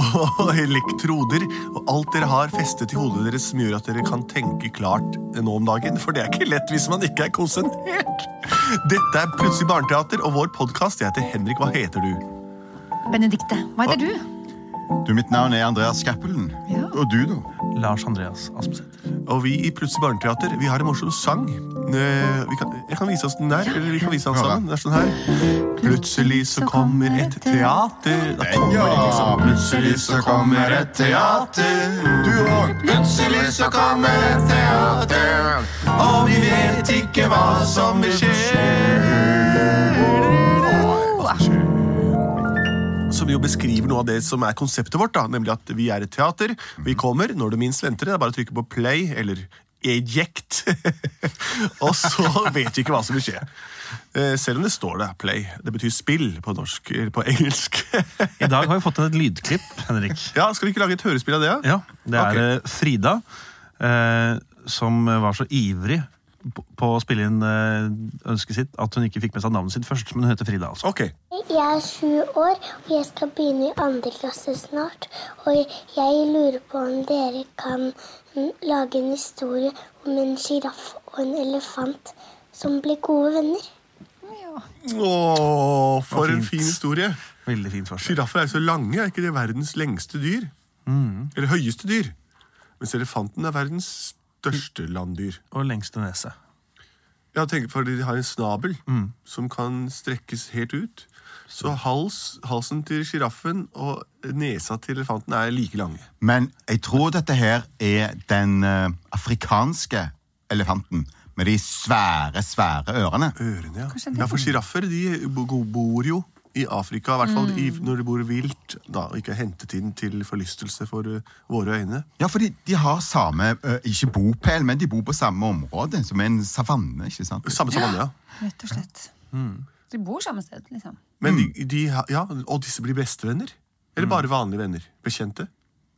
og elektroder og alt dere har festet i hodet deres som gjør at dere kan tenke klart nå om dagen. For det er ikke lett hvis man ikke er konsentrert. Dette er Plutselig barneteater og vår podkast. Jeg heter Henrik. Hva heter du? Benedikte, hva heter du? Du, Mitt navn er Andreas Cappelen. Ja. Og du, da? Lars Andreas Aspesæter. Og vi i Plutselig barneteater vi har en morsom sang. Eh, Vi kan, jeg kan vise oss den der. Eller vi kan vise den sammen. Det er sånn her. Plutselig så kommer et teater. Da kommer ja, liksom plutselig så kommer et teater. Du òg. Plutselig så kommer et teater. Og vi vet ikke hva som vil skje. Som jo beskriver noe av det som er konseptet vårt, da, nemlig at vi er et teater. Vi kommer når du minst venter det. Det er bare å trykke på play eller eject. og så vet vi ikke hva som vil skje. Eh, Selv om det står det play. Det betyr spill på norsk, eller på engelsk. I dag har vi fått et lydklipp, Henrik. ja, Skal vi ikke lage et hørespill av det? Ja, Det er Ok. eh, Frida eh, som var så ivrig på å spille inn eh, ønsket sitt at hun ikke fikk med seg navnet sitt først. Men hun heter Frida, altså. Okay. Jeg er sju år, og jeg skal begynne i andre klasse snart. Og jeg lurer på om dere kan mm, lage en historie om en sjiraff og en elefant som blir gode venner. Åh, for en fin historie. Veldig fint forslag. Sjiraffer er jo så lange. Er ikke det verdens lengste dyr? Eller høyeste dyr? Mens elefanten er verdens største landdyr. Og lengste nese. Ja, tenk, fordi de har en snabel som kan strekkes helt ut. Så hals, halsen til sjiraffen og nesa til elefanten er like lange. Men jeg tror dette her er den uh, afrikanske elefanten med de svære, svære ørene. Ørene, ja. Ja for sjiraffer de bor jo i Afrika, i hvert fall i, når de bor vilt, da, og ikke er hentet inn til forlystelse for uh, våre øyne. Ja, for de har samme uh, Ikke bopel, men de bor på samme område, som en savanne. ikke sant? Samme savanne, ja. ja. Rett og slett. De bor samme sted, liksom. Men de, de, ja, og disse blir bestevenner? Eller bare vanlige venner? Bekjente?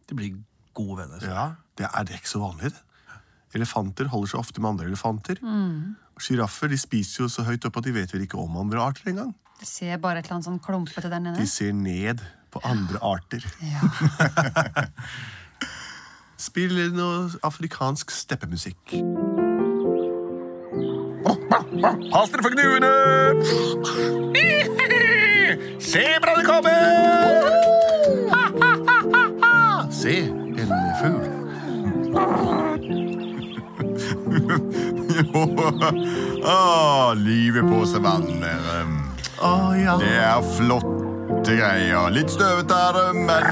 De blir gode venner. Ja, det er, det ikke så vanlig. det. Elefanter holder seg ofte med andre elefanter. Mm. Sjiraffer de spiser jo så høyt opp at de vet vel ikke om andre arter engang. Det ser bare et eller annet sånn klumpete der nede. De ser ned på andre arter. Ja. Spill noe afrikansk steppemusikk. Pass dere for gnuene! Sebraene kommer! Se, en fugl. Å, livet på savannen. Å ja. Det er flotte greier. Litt støvete er det, men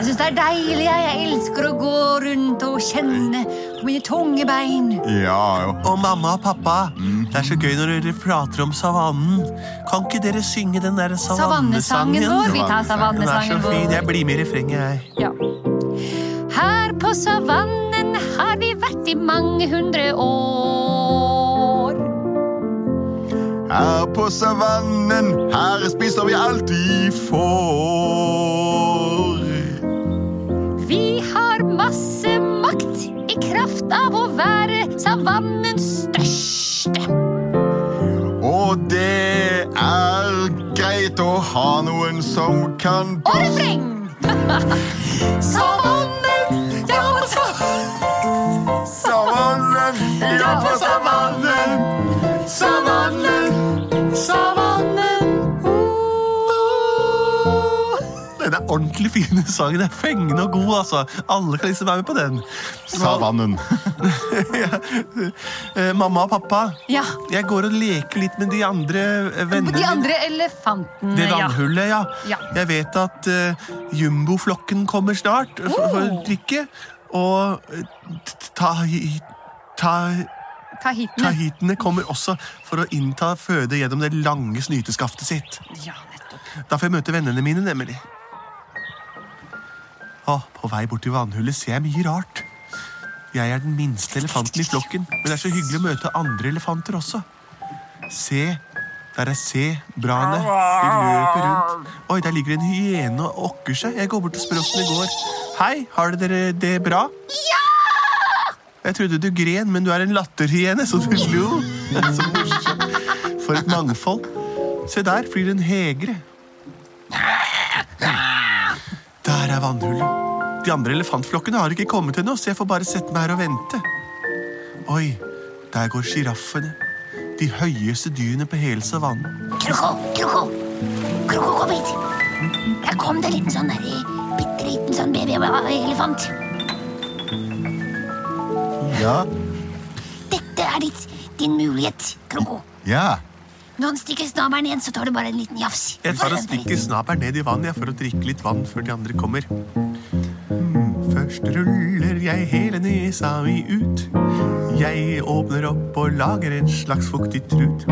Jeg syns det er deilig. Jeg, jeg elsker å gå rundt og kjenne på mine tunge bein. Ja, jo. Og mamma og pappa, det er så gøy når dere prater om savannen. Kan ikke dere synge den der Savannesangen vår. Vi tar Den er så savannesangen fin. vår. Jeg blir med i refrenget, jeg. Ja. Her på savannen har vi vært i mange hundre år. Her på savannen, her spiser vi alt vi får. Vi har masse makt i kraft av å være savannens største. Og det er greit å ha noen som kan Og refreng! Savannen, ja, så Savannen, ja på savannen. Den er ordentlig fin sang. Den er fengende og god, altså. Alle kan liksom være med på den. Savannen. ja. mamma og pappa, Ja, jeg går og leker litt med de andre eh, vennene de andre elefantene, Det ja. vannhullet, ja. Ja. Jeg vet at uh, jumboflokken kommer snart eh, for, for å Oh. drikke. Og eh, t- ta, ta, Tahitene. tahitene kommer også for å innta føde gjennom det lange snyteskaftet sitt. Ja. Da får jeg møte vennene mine, nemlig. Å, på vei bort til vannhullet ser jeg mye rart. Jeg er den minste elefanten i flokken, men det er så hyggelig å møte andre elefanter også. Se, der er sebraene. De løper rundt. Oi, der ligger en hyene og okker seg. Jeg går bort spør åssen det går. Hei, har dere det bra? Ja! Jeg trodde du gren, men du er en latterhyene, så du lo. Så morsomt. For et mangfold. Se der flyr en hegre. Der er vannhullet. De andre elefantflokkene har ikke kommet ennå, så jeg får bare sette meg her og vente. Oi, der går sjiraffene. De høyeste dyrene på hele savannen. Kroko, Kroko, Kroko, kom hit. Der kom det en liten sånn der, bitte liten sånn babyelefant. Ja. Dette er ditt, din mulighet, Kroko. Ja. Når han stikker snabelen igjen, så tar du bare en liten jafs. Jeg tar og stikker snabelen ned i vannet for å drikke litt vann før de andre kommer. Hmm, Først ruller jeg hele nesa mi ut. Jeg åpner opp og lager en slags fuktig trut.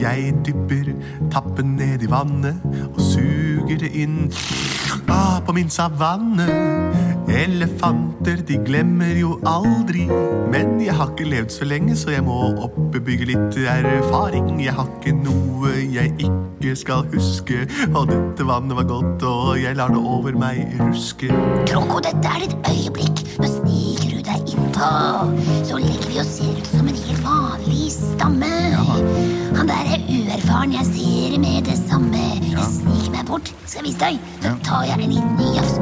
Jeg dypper tappen ned i vannet og suger det inn. Ah, på min savanne. Elefanter, de glemmer jo aldri. Men jeg har ikke levd så lenge, så jeg må oppbygge litt erfaring. Jeg har ikke noe jeg ikke skal huske. Og dette vannet var godt, og jeg lar det over meg ruske. Kroko, dette er ditt øyeblikk. Nå sniker du deg innpå. Så legger vi og ser ut som en helt vanlig stamme. Han der er uerfaren, jeg ser med det samme. Bort. Skal jeg vise deg? Da tar jeg en liten jafs.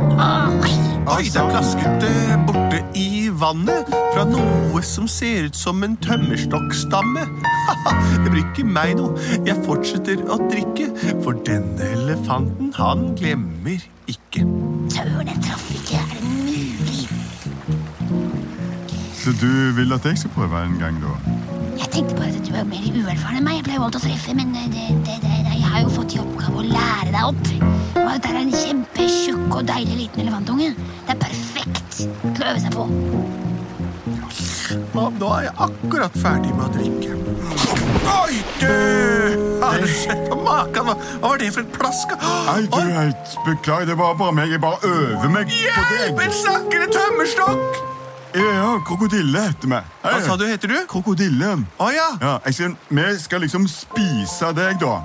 Oi, der plasket det borte i vannet fra noe som ser ut som en tømmerstokkstamme. Det blir ikke meg noe. Jeg fortsetter å drikke, for denne elefanten, han glemmer ikke. Søren, jeg traff ikke. Er det mulig? Så du vil at jeg skal prøve en gang, da? Jeg tenkte bare at du er mer uerfaren enn meg. Jeg pleier jo alltid å treffe, men det, det, det, det, jeg har jo fått i opp. Og dette er en kjempetjukk og deilig liten elefantunge. Det er perfekt til å øve seg på. Og nå er jeg akkurat ferdig med å drikke. Oi, du! Har du sett på maken? Hva, var det for et plask? Nei, du, beklager, det var bare meg. Jeg bare øver meg på hjelp! deg. En snakkende tømmerstokk! Ja, krokodille heter vi. Hei. Hva sa du, heter du? Krokodille. Å ja. Ja, jeg sier, vi skal liksom spise deg, da.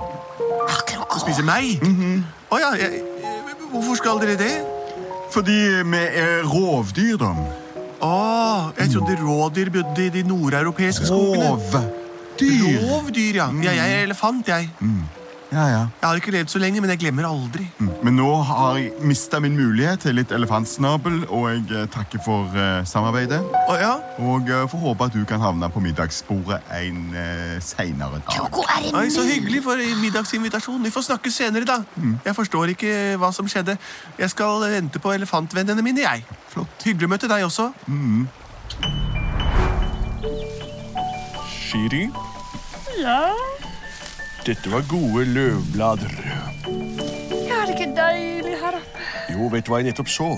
Kroko. Spise meg? Å ja. Jeg, hvorfor skal dere det? Fordi vi er rovdyr, da. Oh, jeg trodde rådyr bodde i de nordeuropeiske skogene. Rovdyr. Rovdyr, ja. ja. Jeg er elefant, jeg. Ja, ja. Jeg har ikke levd så lenge, men jeg glemmer aldri. Mm. Men nå har jeg mista min mulighet til litt elefantsnabel, og jeg eh, takker for uh, samarbeidet. Å ja? Og uh, får håpe at du kan havne på middagsbordet en uh, seinere dag. Kroko, er det Oi, Så hyggelig for middagsinvitasjon. Vi får snakke senere, da. Jeg forstår ikke hva som skjedde. Jeg skal vente på elefantvennene mine, jeg. Flott. Hyggelig å møte deg også. Shiri? Ja, Dette var gode løvblader. er det ikke deilig her oppe? Jo, vet du hva jeg nettopp så?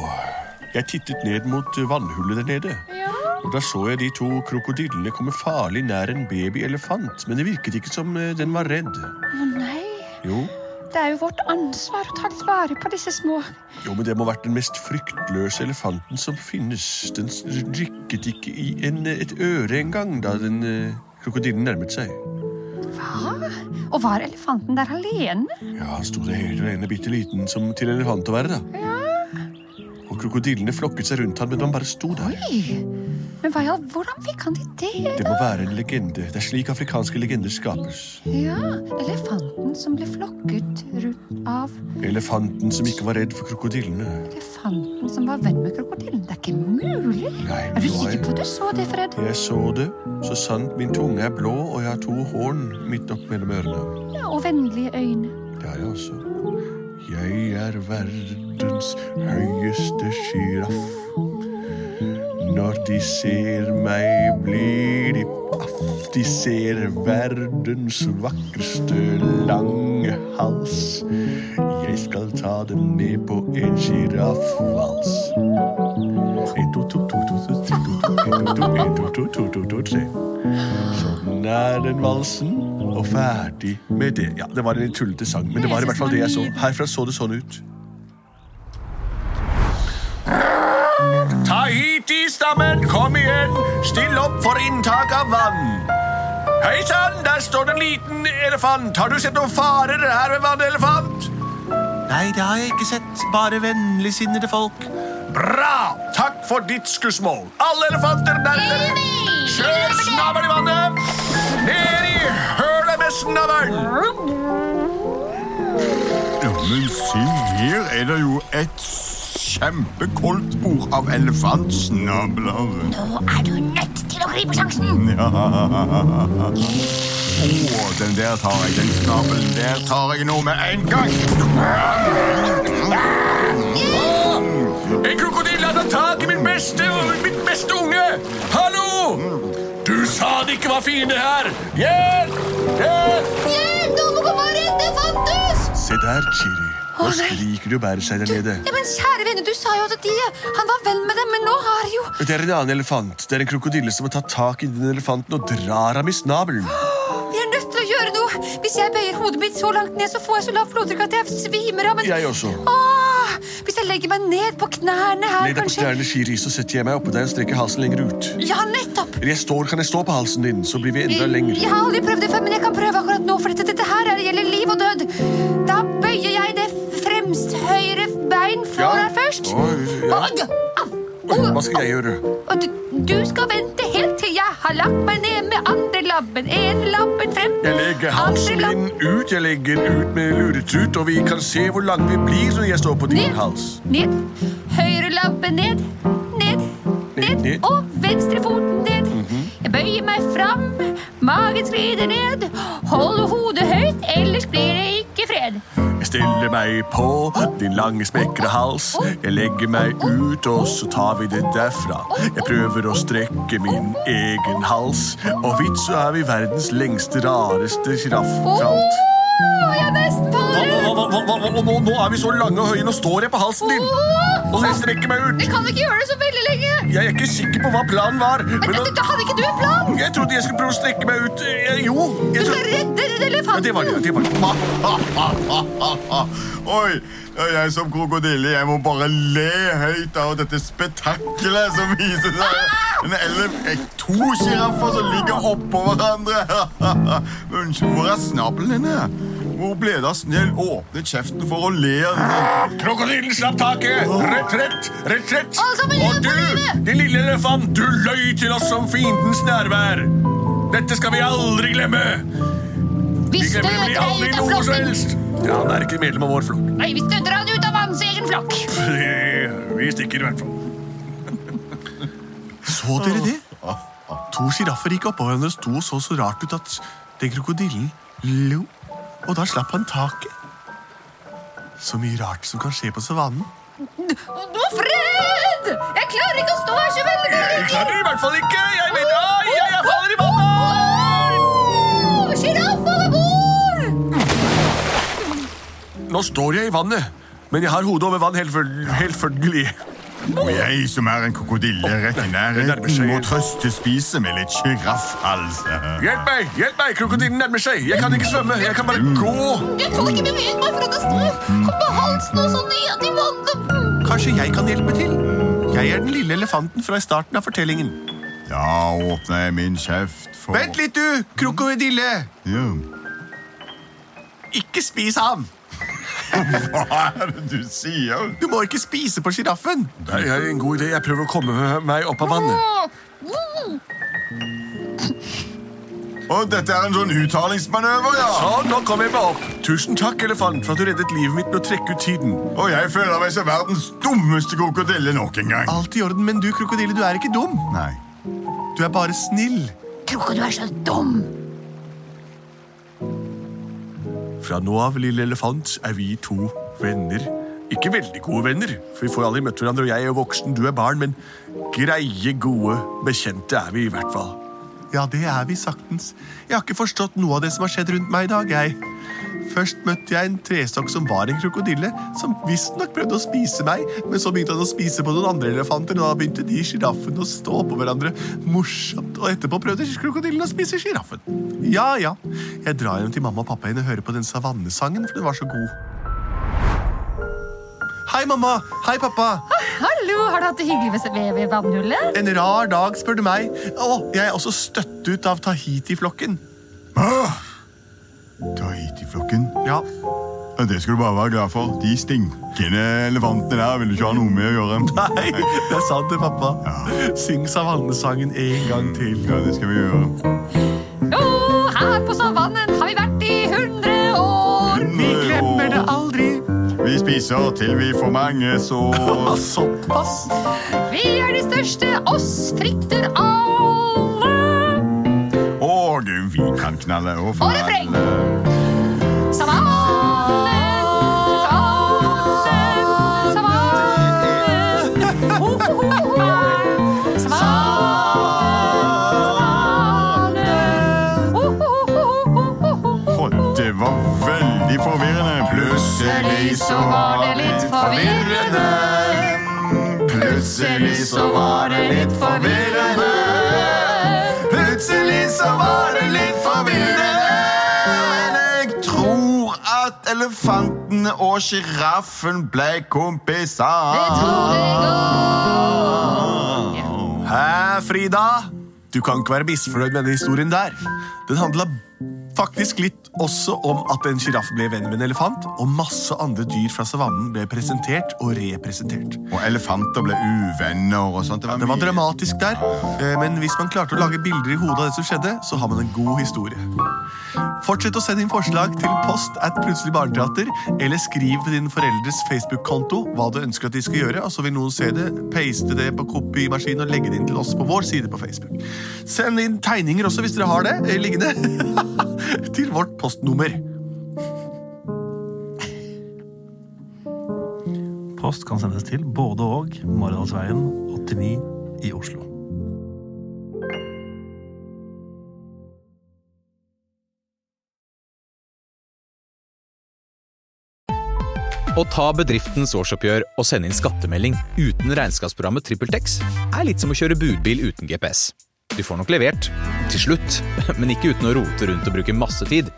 Jeg tittet ned mot vannhullet der nede. Ja. Og Da så jeg de to krokodillene komme farlig nær en babyelefant. Men det virket ikke som eh, den var redd. Å nei, Jo, det er jo vårt ansvar å ta litt vare på disse små. jo men det må ha vært den mest fryktløse elefanten som finnes. Den rykket ikke i en, et øre engang da den eh, krokodillen nærmet seg. Hva? Og var elefanten der alene? Ja, han sto der hele ene bitte liten, som til elefant å være, da. Og krokodillene flokket seg rundt han, men han bare sto der. Oi, men hva hvordan fikk han til det? Det må være en legende. Det er slik afrikanske legender skapes. Ja, elefanten som ble flokket rundt av Elefanten som ikke var redd for krokodillene. elefanten som var venn med krokodillen. Det er ikke mulig. Nei, Er du sikker på at du så det, Fred? Jeg så det. Så sant min tunge er blå, og jeg har to horn midt opp mellom ørene. Ja, og vennlige øyne. Det har jeg også. Jeg er verdens høyeste sjiraff. Når de ser meg, blir de paff. De ser verdens vakreste lange hals. Jeg skal ta dem med på en sjiraffvals. Sånn er den valsen, og ferdig med det. Ja, Det var en litt tullete sang, men det var i hvert fall det jeg så. Herfra så det sånn ut. Ta hit i stammen, kom igjen. Still opp for inntak av vann. Hei sann, der står det en liten elefant. Har du sett noen farer her ved vannet, elefant? Nei, det har jeg ikke sett. Bare vennligsinnede folk. Bra! Takk for ditt skussmål. Alle elefanter nærmere. Kjør snabelen i vannet. Ned i hølet med snabelen. Ja, men se, her er det jo et kjempekoldt bord av elefantsnabler. Nå er du nødt til å gripe sjansen. Ja. Oh, den der tar jeg. Den snabelen der tar jeg nå med en gang. En krokodille hadde tak i min beste, mitt beste unge. Hallo! Du sa det ikke var fiender her. Hjelp! Hjelp! Hjelp! Noen må komme og redde Fantus! Se der, Chiri. Nå skriker du og bærer seg der nede. Ja, men kjære venner, du sa jo at de, han var venn med dem, men nå har jo Det er en annen elefant. Det er en krokodille som har tatt tak i den elefanten og drar ham i snabelen. Vi er nødt til å gjøre noe. Hvis jeg bøyer hodet mitt så langt ned, så får jeg så lavt blodtrykk at jeg svimer av. Men Jeg også. Åh, jeg legger meg ned på knærne her, Ned deg på kanskje knærne, Chiri, så setter jeg meg oppå deg og strekker halsen lenger ut. Ja, nettopp. Eller jeg står, kan jeg stå på halsen din, så blir vi enda lenger. Jeg har aldri prøvd det før, men jeg kan prøve akkurat nå, for dette, dette her er- gjelder liv og død. Da bøyer jeg det fremst høyre bein foran først. Oi, ja. Oi, au, Hva skal jeg gjøre? Og du, du skal vente helt til jeg har lagt meg ned med andre labben. En labben frem. Jeg legger halsen min ut, jeg legger den ut med luretut, og vi kan se hvor lang vi blir når jeg står på din Ned. hals. Ned. Høyre labbe ned. Ned. Ned. ned. Og venstre foten. Jeg bøyer meg fram. Magen skrider ned. Hold hodet høyt, ellers blir det ikke fred. Jeg stiller meg på din lange, spekre hals. Jeg legger meg ut, og så tar vi det derfra. Jeg prøver å strekke min egen hals, og vidt så er vi verdens lengste, rareste sjiraff. Åh, jeg er nesten Hva, hva, nå, nå er vi så lange og høye, nå står jeg på halsen din. Og jeg strekker meg Vi Jeg kan ikke gjøre det så veldig lenge. Jeg er ikke sikker på hva planen var. Men Men da hadde ikke du en plan? jeg trodde jeg skulle prøve å strekke meg ut. Jeg, Jo. Du skal redde den ja, elefanten. det var det. det var det. Oi, jeg som krokodille. Jeg må bare le høyt av dette spetakkelet som viser seg. En elef, eh, to sjiraffer som ligger oppå hverandre. Unnskyld, hvor er snabelen din? Hvor ble det av Snill Åpne kjeften for å le. Krokodillen slapp taket! Retrett! Retrett! Og du, din lille elefant, du løy til oss om fiendens nærvær! Dette skal vi aldri glemme! Vi glemmer vi nemlig aldri noe som helst! Ja, Han er ikke medlem av vår flokk. Nei, vi støter han ut av hans egen flokk. Vi stikker i hvert fall. Så dere det? To sjiraffer gikk oppå hverandre og sto og så så rart ut at den krokodillen lo. Og da slapp han taket. Så mye rart som kan skje på savannen. Nå, Fred! Jeg klarer ikke å stå her så veldig Jeg klarer i hvert fall ikke! Jeg vet Ai, jeg, jeg faller i vannet! Sjiraff over bord! Nå står jeg i vannet, men jeg har hodet over vann helt, helt følgelig. Og jeg som er en krokodille rett i nærheten, må trøste spise med litt sjiraffhals. Hjelp meg! hjelp meg! Krokodillen nærmer seg! Jeg kan ikke svømme! Jeg kan bare gå! Jeg kan ikke bevege meg fra det står. Kom på halsen og så ned i vannet. Kanskje jeg kan hjelpe til? Jeg er den lille elefanten fra starten av fortellingen. Da åpner jeg min kjeft for Vent litt, du! Krokodille! Ja. Ikke spis ham! Hva er det du sier? Du må ikke spise på sjiraffen. Det er en god idé. Jeg prøver å komme meg opp av vannet. Og dette er en sånn uttalingsmanøver, ja. Sånn, nå kom jeg meg opp. Tusen takk, elefant, for at du reddet livet mitt med å trekke ut tiden. Og jeg føler meg som verdens dummeste krokodille nok en gang. Alt i orden, men du, krokodille, du er ikke dum. Nei. Du er bare snill. Tror ikke du er så dum. Fra nå av, lille elefant, er vi to venner. Ikke veldig gode venner, for vi får aldri møtt hverandre, og jeg er voksen, du er barn, men greie, gode bekjente er vi i hvert fall. Ja, det er vi saktens. Jeg har ikke forstått noe av det som har skjedd rundt meg i dag, jeg. Først møtte jeg en trestokk som var en krokodille, som visstnok prøvde å spise meg, men så begynte han å spise på noen andre elefanter, og da begynte de sjiraffene å stå på hverandre morsomt, og etterpå prøvde krokodillen å spise sjiraffen. Ja, ja. Jeg drar hjem til mamma og pappa igjen og hører på den savannesangen, for den var så god. Hei, mamma. Hei, pappa. Hallo, har du hatt det hyggelig ved, vannhullet? En rar dag, spør du meg. Å, jeg er også støtt ut av Tahiti-flokken. Tahiti-flokken. Ja, Ja, Det skal du bare være glad for. De stinkende elefantene der vil du ikke ha noe med å gjøre. Nei, det er sant det, pappa. Syng savannesangen en gang til. Ja, det skal vi gjøre. Jo, her på savannen har vi vært i hundre år. Vi glemmer det aldri. Vi spiser til vi får mange sår. Såpass. Vi er de største, oss frykter alle. Ho, ho. Og det var veldig forvirrende. Plutselig så var det litt forvirrende. Plutselig så var det litt forvirrende. Plutselig så var at elefantene og sjiraffen ble kompiser. Det tror jeg òg. Hæ, Frida? Du kan ikke være misfornøyd med den historien der. Den handla faktisk litt også om at en sjiraff ble venn med en elefant, og masse andre dyr fra savannen ble presentert og representert. Og elefanter ble uvenner og sånt. Det var, Det var dramatisk der, eh, men hvis man klarte å lage bilder i hodet av det som skjedde, så har man en god historie. Fortsett å sende inn forslag til post at Plutselig barneteater, eller skriv på din foreldres Facebook-konto hva du ønsker at de skal gjøre, og så vil noen se det, paste det på kopimaskin og legge det inn til oss på vår side på Facebook. Send inn tegninger også, hvis dere har det eh, liggende, til vårt postnummer. Post kan sendes til både og Maridalsveien 89 i Oslo. Å ta bedriftens årsoppgjør og sende inn skattemelding uten regnskapsprogrammet TrippelTex er litt som å kjøre budbil uten GPS. Du får nok levert, til slutt, men ikke uten å rote rundt og bruke masse tid.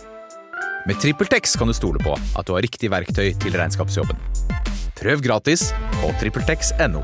Med TrippelTex kan du stole på at du har riktig verktøy til regnskapsjobben. Prøv gratis på TrippelTex.no.